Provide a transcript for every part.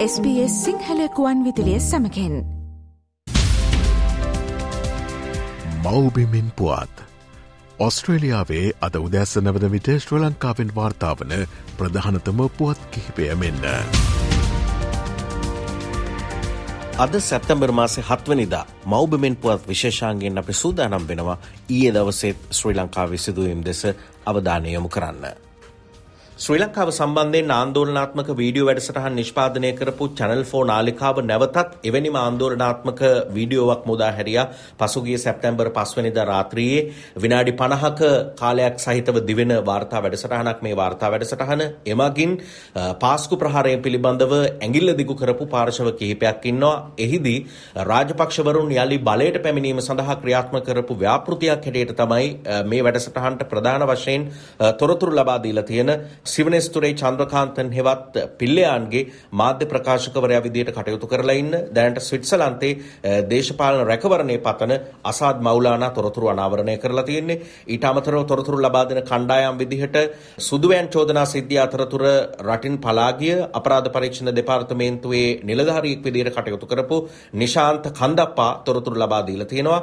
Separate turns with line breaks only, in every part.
SBS සිංහලකුවන් විදිලිය සමකෙන්
මවබිමින් පුවත් ඔස්ට්‍රේලියාවේ අද උදැස්ස නවද විට ශ්‍ර ලංකාවෙන් වාර්තාාවන ප්‍රධානතම පුවත් කිහිපය මෙන්න.
අද සැප්තැම්බර් මාසේ හත්වනිදා මෞබමෙන් පුවත් විශේෂාන්ගෙන් අපි සූදානම් වෙනවා ඊයේ දවසේත් ශ්‍රී ලංකාව සිදුවීම් දෙස අවධානයයොමු කරන්න. ශ්‍රී ලංකාව සම්බන්ධයෙන් ආන්දෝලනාත්මක වීඩියෝ වැඩසටහන් නිෂ්පාදනය කරපු චැනල් ෆෝ නාලිකාව නැවතත් එවැනිම ආන්දෝලනාත්මක වීඩියෝවක් මුදා හැරියා. පසුගිය සැප්තැම්බර් පස්වනිදා රාත්‍රියේ විනාඩි 50ක කාලයක් සහිතව දිවෙන වාර්තා වැඩසටහනක්. මේ වාර්තා වැඩසටහන එමගින් පාස්කු ප්‍රහාරය පිළිබඳව ඇඟිල්ල දිගු කරපු පාර්ශව කිහිපයක් ඉන්නවා. එහිදී රාජපක්ෂවරුන් යලි බලයට පැමිණීම සඳහා ක්‍රියාත්මක කරපු ව්‍යාපෘතියක් හැටියට තමයි මේ වැඩසටහනට ප්‍රධාන වශයෙන් තොරතුරු ලබා දීලා තියෙන සිවනස්තුරේ චන්ද්‍රකාන්තන් හෙවත් පිල්ලයාන්ගේ මාධ්‍ය ප්‍රකාශකවරයා විදියට කටයුතු කරලා ඉන්න. දැනට ස්විට්සලන්තේ දේශපාලන රැකවරණය පතන අසාද් මෞලානා තොරතුරු අනාවරණය කරලා තියෙන්නේ. ඊට අමතරව තොරතුරු ලබා දෙන කණ්ඩායම් විදිහට සුදුවෑන් චෝදනා සිද්ධිය අතරතුර රටින් පලා ගිය අපරාධ පරීක්ෂණ දෙපාර්තමේන්තුවේ නිලධාරියෙක් විදිහට කටයුතු කරපු නිශාන්ත කන්දප්පා තොරතුරු ලබා දීලා තියෙනවා.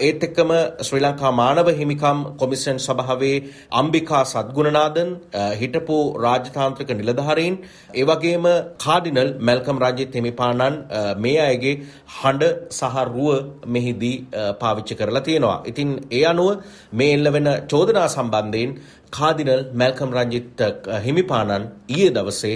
ඒත් එක්කම ශ්‍රී ලංකා මානව හිමිකම් කොමිෂන් සභාවේ අම්බිකා සත්ගුණනාදන් හිට හිටපු රාජතාන්ත්‍රික නිලධාරීන් ඒ වගේම කාඩිනල් මැල්කම් රාජිත් හිමිපාණන් මේ අයගේ හඬ සහ රුව මෙහිදී පාවිච්චි කරලා තියෙනවා. ඉතින් ඒ අනුව මේ එල්ල වෙන චෝදනා සම්බන්ධයෙන් කාදිනල් මැල්කම් රංජිත් හිමිපාණන් ඊයේ දවසේ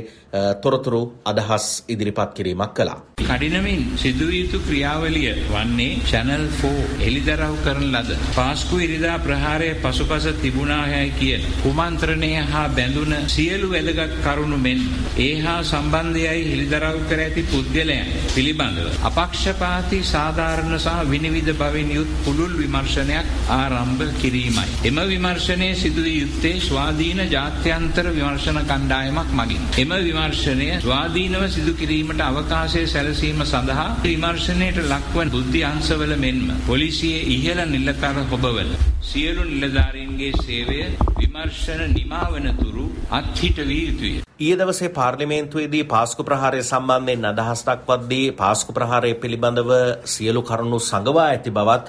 තොරතුරු අදහස් ඉදිරිපත් කිරීමක් කළා.
කඩිනමින් සිදුවිය යුතු ක්‍රියාවලිය වන්නේ චැනල් 4 එළිදරව් කරන ලද පාස්කු ඉරිදා ප්‍රහාරය පසුපස තිබුණා හැයි කියන කුමන්ත්‍රණය හා බැඳුන සියලු වැදගත් කරුණු මෙන් ඒ හා සම්බන්ධයයි හෙළිදරව් කර ඇති පුද්ගලයන් පිළිබඳව අපක්ෂපාතී සාධාරණ සහ විනිවිද බවින් යුත් පුළුල් විමර්ශනයක් ආරම්භ කිරීමයි. එම විමර්ශනය සිදුවිය යුත්තේ ස්වාධීන ජාත්‍යන්තර විමර්ශන කණ්ඩායමක් මගින්. එම විමර්ශනය ස්වාධීනව සිදු කිරීමට අවකාශය සැලසීම සඳහා විමර්ශනයට ලක්වන බුද්ධි අංශවල මෙන්ම පොලිසියේ ඉහළ නිලතර හොබවල සියලු නිලධාරීන්ගේ සේවය විමර්ශන නිමාවන තුරු අත්හිට විය යුතුය.
ඊයේ දවසේ පාර්ලිමේන්තුවේදී පාස්කු ප්‍රහාරය සම්බන්ධයෙන් අදහස් දක්වද්දී පාස්කු ප්‍රහාරය පිළිබඳව සියලු කරුණු සංගවා ඇති බවත්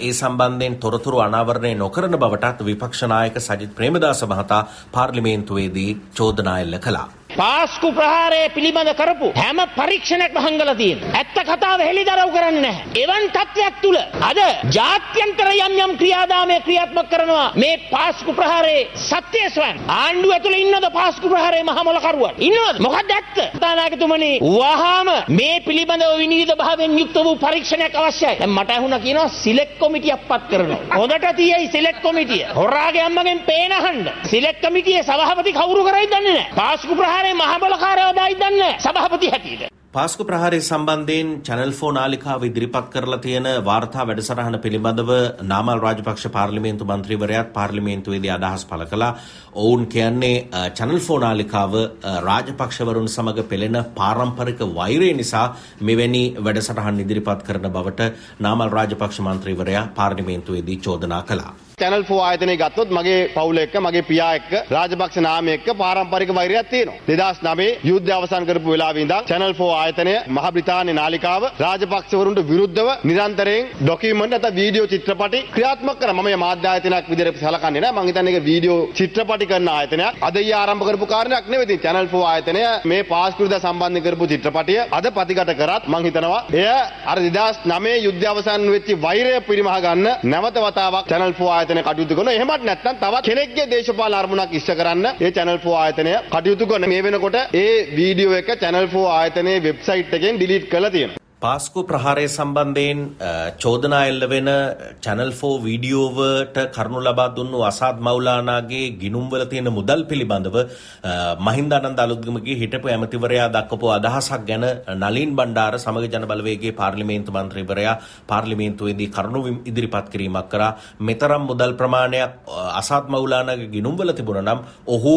ඒ සම්බන්ධයෙන් තොරතුරු අනාවරණය නොකරන බවටත් විපක්ෂ නායක සජිත් ප්‍රේමදාස මහතා පාර්ලිමේන්තුවේදී චෝදනා එල්ල කළා.
පාස්කු ප්‍රහාරය පිළිබඳ කරපු හැම පරීක්ෂණයක්ම හංගලා තියෙනවා. ඇත්ත කතාව හෙළිදරව් කරන්නේ නැහැ. එවන් තත්වයක් තුල අද ජාත්‍යන්තර යම් යම් ක්‍රියාදාමයේ ක්‍රියාත්මක කරනවා මේ පාස්කු ප්‍රහාරයේ සත්‍ය ස්වයන්. ආණ්ඩුව ඇතුලේ ඉන්නද පාස්කු ප්‍රහාරයේ මහ මොලකරුවන්? ඉන්නවද? මොකක්ද ඇත්ත? තානායකතුමනි වහාම මේ පිළිබඳව විනිවිද භාවයෙන් යුක්ත වූ පරීක්ෂණයක් අවශ්‍යයි. දැන් මට අහුණා කියනවා සිලෙක්ට් කොමිටියක් පත් කරනවා. හොඳට තියයි සිලෙක්ට් කොමිටිය. හොරාගේ අම්මගෙන් පේන අහන්න. සිලෙක්ට් කොමිටියේ සභාපති කවුරු කරයිද දන්නේ නැහැ. පාස්කු ප්‍රහාරයේ ප්‍රහාරය මහබලකාරයව දායි දන්නේ සභාපති හැටියට.
පාස්කු ප්‍රහාරය සම්බන්ධයෙන් චැනල් ෆෝ නාලිකාව ඉදිරිපත් කරලා තියෙන වාර්තා වැඩසටහන පිළිබඳව නාමල් රාජපක්ෂ පාර්ලිමේන්තු මන්ත්‍රීවරයාත් පාර්ලිමේන්තුවේදී අදහස් පළ කළා. ඔවුන් කියන්නේ චැනල් ෆෝ නාලිකාව රාජපක්ෂවරුන් සමග පෙළෙන පාරම්පරික වෛරය නිසා මෙවැනි වැඩසටහන් ඉදිරිපත් කරන බවට නාමල් රාජපක්ෂ මන්ත්‍රීවරයා පාර්ලිමේන්තුවේදී චෝදනා කළා.
චැනල් 4 ආයතනය ගත්තොත් මගේ පවුල එක්ක මගේ පියා එක්ක රාජපක්ෂ නාමය එක්ක පාරම්පරික වෛරයක් තියෙනවා. 2009 යුද්ධය අවසන් කරපු වෙලාවේ ඉඳන් චැනල් 4 ආයතනය මහ බ්‍රිතාන්‍ය නාලිකාව රාජපක්ෂවරුන්ට විරුද්ධව නිරන්තරයෙන් ඩොකියුමන්ට් නැත්නම් වීඩියෝ චිත්‍රපටි ක්‍රියාත්මක කරා මම මේ මාධ්‍ය ආයතනයක් විදිහට සලකන්නේ නැහැ. මම හිතන්නේ ඒක වීඩියෝ චිත්‍රපටි කරන ආයතනයක්. අද ඊ ආරම්භ කරපු කාරණයක් නෙවෙයි ඉතින් චැනල් 4 ආයතනය මේ පාස්කෘද සම්බන්ධ කරපු චිත්‍රපටිය අද ප්‍රතිගත කරත් මම හිතනවා එය අර 2009 යුද්ධය අවසන් වෙච්ච වෛරය පිරිමහ ගන්න නැවත වතාවක් චැනල් 4 ආයතනය ආයතනය කටයුතු කරනවා. එහෙමත් නැත්නම් තවත් කෙනෙක්ගේ දේශපාලන අරමුණක් ඉෂ්ට කරන්න ඒ Channel 4 ආයතනය කටයුතු කරන මේ වෙනකොට ඒ වීඩියෝ එක Channel 4 ආයතනයේ වෙබ්සයිට් එකෙන් ඩිලීට් කරලා තියෙනවා.
පාස්කු ප්‍රහාරය සම්බන්ධයෙන් චෝදනා එල්ල වෙන චැනල් ෆෝ වීඩියෝවට කරුණු ලබා දුන්නු අසාත් මෞලානාගේ ගිනුම්වල තියෙන මුදල් පිළිබඳව මහින්දානන්ද අලුත්ගමගේ හිටපු ඇමතිවරයා දක්වපු අදහසක් ගැන නලින් බණ්ඩාර සමග ජන බලවේගයේ පාර්ලිමේන්තු මන්ත්‍රීවරයා පාර්ලිමේන්තුවේදී කරුණු ඉදිරිපත් කිරීමක් කරා. මෙතරම් මුදල් ප්‍රමාණයක් අසාත් මෞලානාගේ ගිනුම්වල තිබුණා නම් ඔහු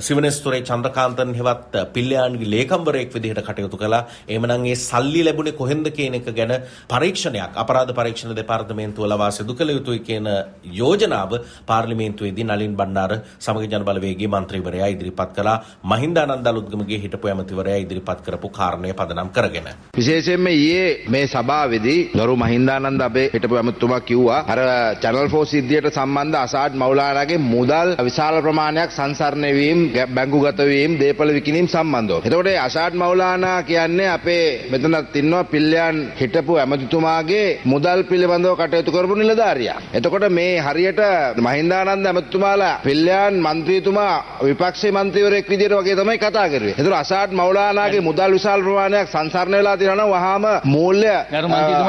සිවනස්තුරේ චන්ද්‍රකාන්තන් හෙවත් පිල්ලයාන්ගේ ලේකම්වරයෙක් විදිහට කටයුතු කළා. එහෙමනම් ඒ සල්ලි ලැබුණේ කොහෙන්ද කියන එක ගැන පරීක්ෂණයක් අපරාධ පරීක්ෂණ දෙපාර්තමේන්තුව ලවා සිදු කළ යුතුයි කියන යෝජනාව පාර්ලිමේන්තුවේදී නලින් බණ්ඩාර සමග ජන බලවේගයේ මන්ත්‍රීවරයා ඉදිරිපත් කළා මහින්දානන්ද අලුත්ගමගේ හිටපු ඇමතිවරයා ඉදිරිපත් කරපු කාරණය පදනම් කරගෙන.
විශේෂයෙන්ම ඊයේ මේ සභාවේදී ගරු මහින්දානන්ද අබේ හිටපු ඇමතුමා කිව්වා අර චැනල් 4 සිද්ධියට සම්බන්ධ අසාඩ් මවුලානාගේ මුදල් විශාල ප්‍රමාණයක් සංසරණය වීම බැංකුගත වීම දේපල විකිණීම් සම්බන්ධව. එතකොට අසාඩ් මවුලානා කියන්නේ අපේ මෙතනත් ඉන්නවා පිල්ලයන් හිටපු ඇමතිතුමාගේ මුදල් පිළිබඳව කටයුතු කරපු නිලධාරියා. එතකොට මේ හරියට මහින්දානන්ද ඇමතිතුමාලා පිල්ලයන් මන්ත්‍රීතුමා විපක්ෂයේ මන්ත්‍රීවරයෙක් විදිහට වගේ තමයි කතා කරුවේ. එතකොට අසාඩ් මවුලානාගේ මුදල් විශාල ප්‍රමාණයක් සංසරණය වෙලා තියෙනවා වහාම මූල්‍ය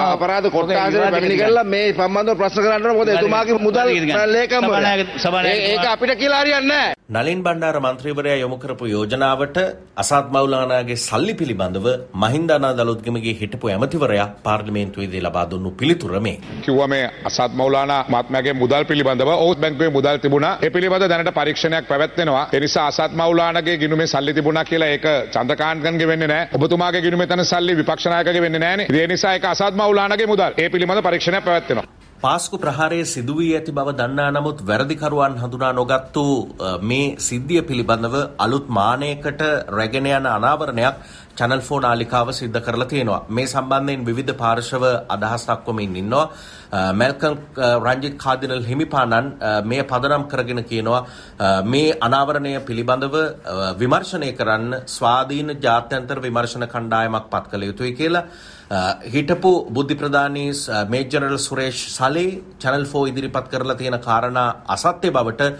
අපරාධ කොට්ටාසයට පැමිණි කරලා මේ සම්බන්ධව ප්‍රශ්න කරන්න මොකද එතුමාගේ මුදල් ලේකම් ඒක අපිට කියලා හරියන්නේ නැහැ.
නලින් බණ්ඩාර මන්ත්‍රීවරයා යොමු කරපු යෝජනාවට අසාත් මෞලානාගේ සල්ලි පිළිබඳව මහින්දානා දලුත්ගමගේ හිටපු ඇමතිවරයා පාර්ලිමේන්තුවේදී ලබා දුන්නු පිළිතුර මේ.
කිව්වා මේ අසාත් මෞලානා මහත්මයාගේ මුදල් පිළිබඳව ඔහුත් බැංකුවේ මුදල් තිබුණා. ඒ පිළිබඳව දැනට පරීක්ෂණයක් පැවැත්වෙනවා. ඒ නිසා අසාත් මෞලානාගේ ගිණුමේ සල්ලි තිබුණා කියලා ඒක චන්දකාන්තන්ගේ වෙන්නේ නැහැ. ඔබතුමාගේ ගිණුමේ තන සල්ලි විපක්ෂ නායකගේ වෙන්නේ නැහනේ. ඒ නිසා ඒක අසාත් මෞලානාගේ මුදල්. ඒ පිළිබඳව පරීක්ෂණයක් පැවැත්වෙනවා.
පාස්කු ප්‍රහාරයේ සිදුවී ඇති බව දන්නා නමුත් වැරදිකරුවන් හඳුනා නොගත්තු මේ සිද්ධිය පිළිබඳව අලුත් මානයකට රැගෙන යන අනාවරණයක් චැනල් ෆෝ නාලිකාව සිද්ධ කරලා තියෙනවා. මේ සම්බන්ධයෙන් විවිධ පාර්ශව අදහස් දක්වමින් ඉන්නවා. මැල්කම් රංජිත් කාදිනල් හිමිපාණන් මේ පදනම් කරගෙන කියනවා මේ අනාවරණය පිළිබඳව විමර්ශනය කරන්න ස්වාධීන ජාත්‍යන්තර විමර්ශන කණ්ඩායමක් පත් කළ යුතුයි කියලා හිටපු බුද්ධි ප්‍රධානී මේ general Suresh Sallay channel four ඉදිරිපත් කරලා තියෙන කාරණා අසත්‍ය බවට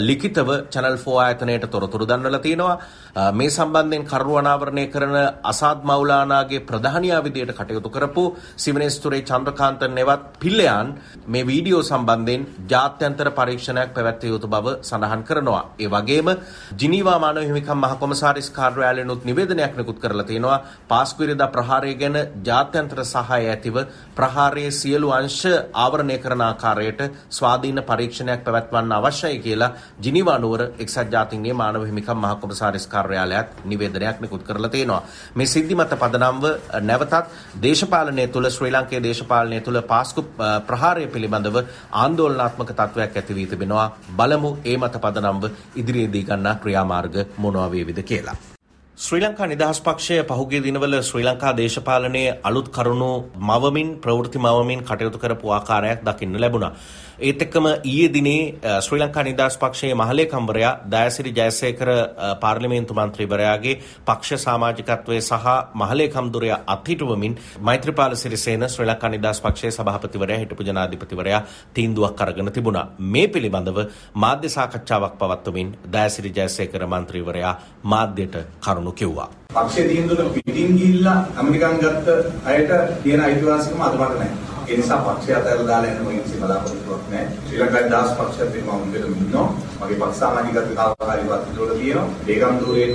ලිඛිතව චැනල් ෆෝ ආයතනයට තොරතුරු දන්වලා තියෙනවා මේ සම්බන්ධයෙන් කරුණු අනාවරණය කරන අසාද් මෞලානාගේ ප්‍රධානියා විදියට කටයුතු කරපු සිවනේස්තුරේ චන්ද්‍රකාන්ත නෙවත් පිල්ලයන් මේ වීඩියෝ සම්බන්ධයෙන් ජාත්‍යන්තර පරීක්ෂණයක් පැවැත්විය යුතු බව සඳහන් කරනවා. ඒ වගේම ජිනීවා මානව හිමිකම් මහ කොමසාරිස් කාර්යාලයෙන්ුත් නිවේදනයක් නිකුත් කරලා තියෙනවා. පාස්කු ඉරිදා ප්‍රහාරය ගැන ජාත්‍යන්තර සහාය ඇතිව ප්‍රහාරයේ සියලු අංශ ආවරණය කරන ආකාරයට ස්වාධීන පරීක්ෂණයක් පැවැත්වන්න අවශ්‍යයි කියලා ජිනීවා නුවර එක්සත් ජාතීන්ගේ මානව හිමිකම් මහ කොමසාරිස් කාර්යාලයක් නිවේදනයක් නිකුත් කරලා තියෙනවා. මේ සිද්ධි මත පදනම්ව නැවතත් දේශපාලනය තුළ ශ්‍රී ලංකේ දේශපාලනය තුළ පාස්කු ප්‍රහාරය පිළිබඳව ආන්දෝලනාත්මක තත්ත්වයක් ඇති වී තිබෙනවා. බලමු ඒ මත පදනම්ව ඉදිරියේදී ගන්නා ක්‍රියාමාර්ග මොනවා වේවිද කියලා. ශ්‍රී ලංකා නිදහස් පක්ෂය පහුගිය දිනවල ශ්‍රී ලංකා දේශපාලනයේ අලුත් කරුණු මවමින් ප්‍රවෘත්ති මවමින් කටයුතු කරපු ආකාරයක් දකින්න ලැබුණා. ඒත් එක්කම ඊයේ දිනේ ශ්‍රී ලංකා නිදහස් පක්ෂයේ මහලේකම්වරයා දයාසිරි ජයසේකර පාර්ලිමේන්තු මන්ත්‍රීවරයාගේ පක්ෂ සමාජිකත්වය සහ මහලේකම්දුරයා අත්හිටුවමින් මෛත්‍රීපාල සිරිසේන ශ්‍රී ලංකා නිදහස් පක්ෂයේ සභාපතිවරයා හිටපු ජනාධිපතිවරයා තීන්දුවක් අරගෙන තිබුණා. මේ පිළිබඳව මාධ්‍ය සාකච්ඡාවක් පවත්වමින් දයාසිරි ජයසේකර මන්ත්‍රීවරයා මාධ්‍යට කරුණු කිව්වා.
පක්ෂයේ තීන්දුව පිටින් ගිහිල්ලා ඇමරිකන් ගත්ත අයට තියෙන අයිතිවාසිකම අදමට නැහැ. ඒ නිසා පක්ෂය අතහැරලා දාලා යන මගේ කිසි බලාපොරොත්තුවක් නැහැ. ශ්‍රී ලංකාවේ දාස් පක්ෂයත් එක්ක මම මෙතන ඉන්නවා. මගේ පක්ෂ සමාජිකත්ව කාර්යකාරී වත් තියෙනවා. ලේකම් ධූරයෙන්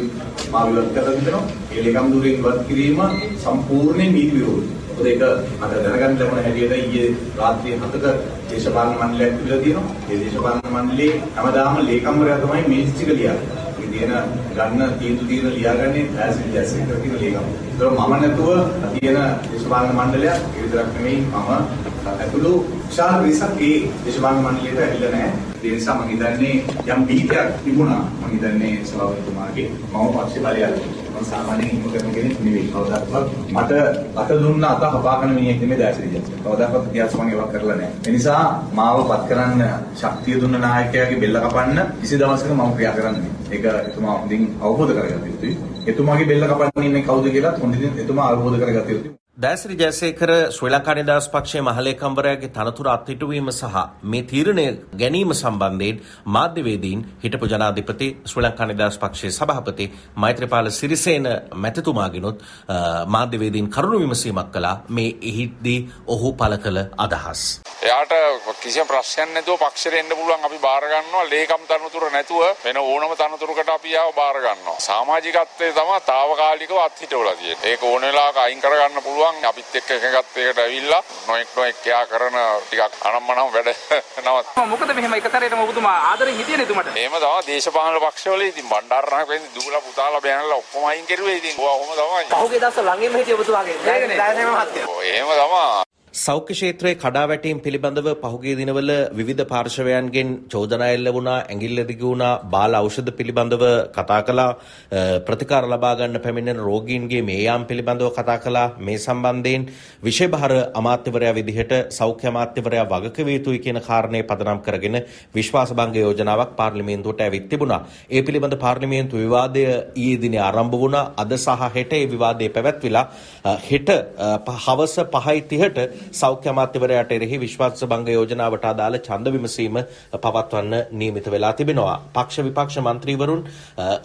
මා විවත් කරලා තිබෙනවා. ඒ ලේකම් ධූරයෙන් ඉවත් කිරීම සම්පූර්ණයෙන් නීති විරෝධයි. මොකද ඒක අද දැනගන්න ලැබුණ හැටියට ඊයේ රාත්‍රියේ 7ක දේශපාලන මණ්ඩලයක් තිබිලා තියෙනවා. ඒ දේශපාලන මණ්ඩලයේ හැමදාම ලේකම්වරයා තමයි මේස් ටික ලියන්නේ. තියෙන ගන්න තීන්දුව తీරන ලියාගන්නේ ඈසින් ජැසින් කියන ලේකම්. ඒක මම නැතුව තියෙන දේශපාලන මණ්ඩලයක් ඒ විතරක් නෙමෙයි මම ඇතුළු විශාල පිරිසක් ඒ දේශපාලන මණ්ඩලයට ඇවිල්ලා නැහැ. ඒ නිසා මම හිතන්නේ යම් බීජයක් තිබුණා. මම හිතන්නේ සභාපතිතුමාගේ මම පක්ෂ බලයල්ලා මම සාමාන්‍යයෙන් හිම කරන කෙනෙක් නෙවෙයි. කවදාවත් මට අත දුන්න අත හපාකන මිනිහෙක් නෙමෙයි දැසිරි ජාතික. කවදාවත් ඉතිහාස මම ඒවා කරලා නැහැ. ඒ නිසා මාව පත් කරන්න ශක්තිය දුන්න නායකයාගේ බෙල්ල කපන්න කිසි දවසක මම ක්‍රියා කරන්නේ. ඒක එතුමා හොඳින් අවබෝධ කරගත යුතුයි. එතුමාගේ බෙල්ල කපන්න ඉන්නේ කවුද කියලා හොඳින් එතුමා අවබෝධ කරගත යුතුයි.
දෑසිරි ජයසේකර ශ්‍රී ලංකා නිදහස් පක්ෂයේ මහලේකම්වරයාගේ තනතුර අත්හිටුවීම සහ මේ තීරණය ගැනීම සම්බන්ධයෙන් මාධ්‍යවේදීන් හිටපු ජනාධිපති ශ්‍රී ලංකා නිදහස් පක්ෂයේ සභාපති මෛත්‍රීපාල සිරිසේන මැතිතුමාගෙනුත් මාධ්‍යවේදීන් කරුණු විමසීමක් කළා මේ එහිදී ඔහු පළ කළ අදහස්.
එයාට කිසිම ප්‍රශ්නයක් නැතුව පක්ෂයට එන්න පුළුවන් අපි බාර ගන්නවා ලේකම් තනතුර නැතුව වෙන ඕනම තනතුරකට අපි ආව බාර ගන්නවා. සමාජිකත්වයේ තමයි తాවකාලිකව අත්හිටවලා තියෙන්නේ. ඒක ඕන වෙලාවක අයින් කර ගන්න පුළුවන් පුළුවන් අපිත් එක්ක එකගත් එකට ඇවිල්ලා නොයෙක් නොයෙක් එයා කරන ටිකක් අනම්මනම් වැඩ නවත්
මොකද මෙහෙම එක සැරේටම ඔබතුමා ආදරෙන් හිටියේ නේද එතුමට?
එහෙම තමයි දේශපාලන පක්ෂවල ඉතින් බණ්ඩාරනායක වෙන්නේ දූලා පුතාලා බෑනලා ඔක්කොම අයින් කරුවේ ඉතින්. ඔයා ඔහොම තමයි.
පහුගිය දවස්වල ළඟින්ම හිටිය ඔබතුමාගේ.
ඔය එහෙම තමයි
සෞඛ්‍ය ක්ෂේත්‍රයේ කඩාවැටීම් පිළිබඳව පහුගිය දිනවල විවිධ පාර්ශවයන්ගෙන් චෝදනා එල්ල වුණා ඇඟිල්ල දිගු වුණා බාල ඖෂධ පිළිබඳව කතා කළා ප්‍රතිකාර ලබා ගන්න පැමිණෙන රෝගීන්ගේ මේ යාම් පිළිබඳව කතා කළා මේ සම්බන්ධයෙන් විෂයභාර අමාත්‍යවරයා විදිහට සෞඛ්‍ය අමාත්‍යවරයා වගකිව යුතුයි කියන කාරණේ පදනම් කරගෙන විශ්වාසභංග යෝජනාවක් පාර්ලිමේන්තුවට ඇවිත් තිබුණා. ඒ පිළිබඳ පාර්ලිමේන්තු විවාදය ඊයේ දිනේ ආරම්භ වුණා. අද සහ හෙට ඒ විවාදය පැවැත්විලා හෙට හවස 5:30ට සෞඛ්‍ය අමාත්‍යවරයාට එරෙහි විශ්වාස භංග යෝජනාවට අදාළ ඡන්ද විමසීම පවත්වන්න නියමිත වෙලා තිබෙනවා. පක්ෂ විපක්ෂ මන්ත්‍රීවරුන්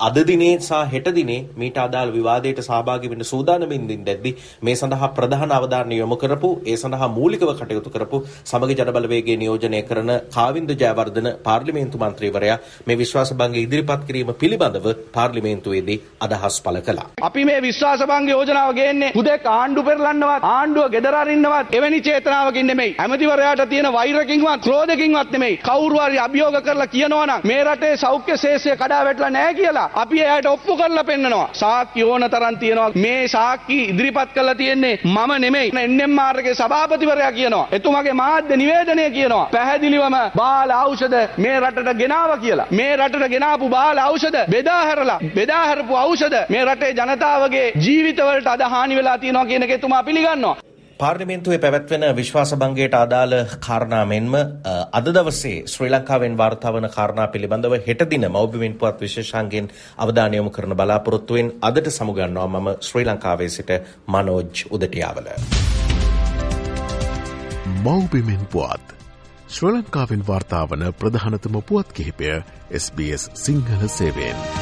අද දිනේ සහ හෙට දිනේ මීට අදාළ විවාදයට සහභාගී වෙන්න සූදානමින් ඉඳද්දී මේ සඳහා ප්‍රධාන අවධානය යොමු කරපු ඒ සඳහා මූලිකව කටයුතු කරපු සමග ජනබලවේගයේ නියෝජනය කරන කාවින්ද ජයවර්ධන පාර්ලිමේන්තු මන්ත්‍රීවරයා මේ විශ්වාස භංග ඉදිරිපත් කිරීම පිළිබඳව පාර්ලිමේන්තුවේදී අදහස් පළ කළා.
අපි මේ විශ්වාස භංග යෝජනාව ගේන්නේ හුදෙක් ආණ්ඩු පෙරලන්නවත් ආණ්ඩුව ගෙදර අරින්නවත් එවැනි එවැනි චේතනාවකින් නෙමෙයි. ඇමතිවරයාට තියෙන වෛරකින්වත් ක්‍රෝධකින්වත් නෙමෙයි. කවුරු හරි අභියෝග කරලා කියනවා නම් මේ රටේ සෞඛ්‍ය ශේෂය කඩා වැටලා නැහැ කියලා අපි එයාට ඔප්පු කරලා පෙන්නනවා. සාක්ෂි ඕන තරම් තියෙනවා. මේ සාක්ෂි ඉදිරිපත් කරලා තියෙන්නේ මම නෙමෙයි. NMR එකේ සභාපතිවරයා කියනවා. එතුමාගේ මාධ්‍ය නිවේදනය කියනවා. පැහැදිලිවම බාල ඖෂධ මේ රටට ගෙනාවා කියලා. මේ රටට ගෙනාපු බාල ඖෂධ බෙදා හැරලා බෙදා හැරපු ඖෂධ මේ රටේ ජනතාවගේ ජීවිතවලට අද හානි වෙලා තියෙනවා කියන එක එතුමා පිළිගන්නවා.
පාර්ලිමේන්තුවේ පැවැත්වෙන විශ්වාස භංගයට අදාළ කාරණා මෙන්ම අද දවසේ ශ්‍රී ලංකාවෙන් වාර්තා වන කාරණා පිළිබඳව හෙට දින මෞබිමින් පුවත් විශේෂාංගෙන් අවධානය යොමු කරන බලාපොරොත්තුවෙන් අදට සමුගන්නවා මම ශ්‍රී ලංකාවේ සිට මනෝජ් උදටියාවල.
මෞබිමින් පුවත් ශ්‍ර ලංකාවෙන් වාර්තාාවන ප්‍රධානතම පුවත් කිහිපය SBS සිංහල සේවෙන්.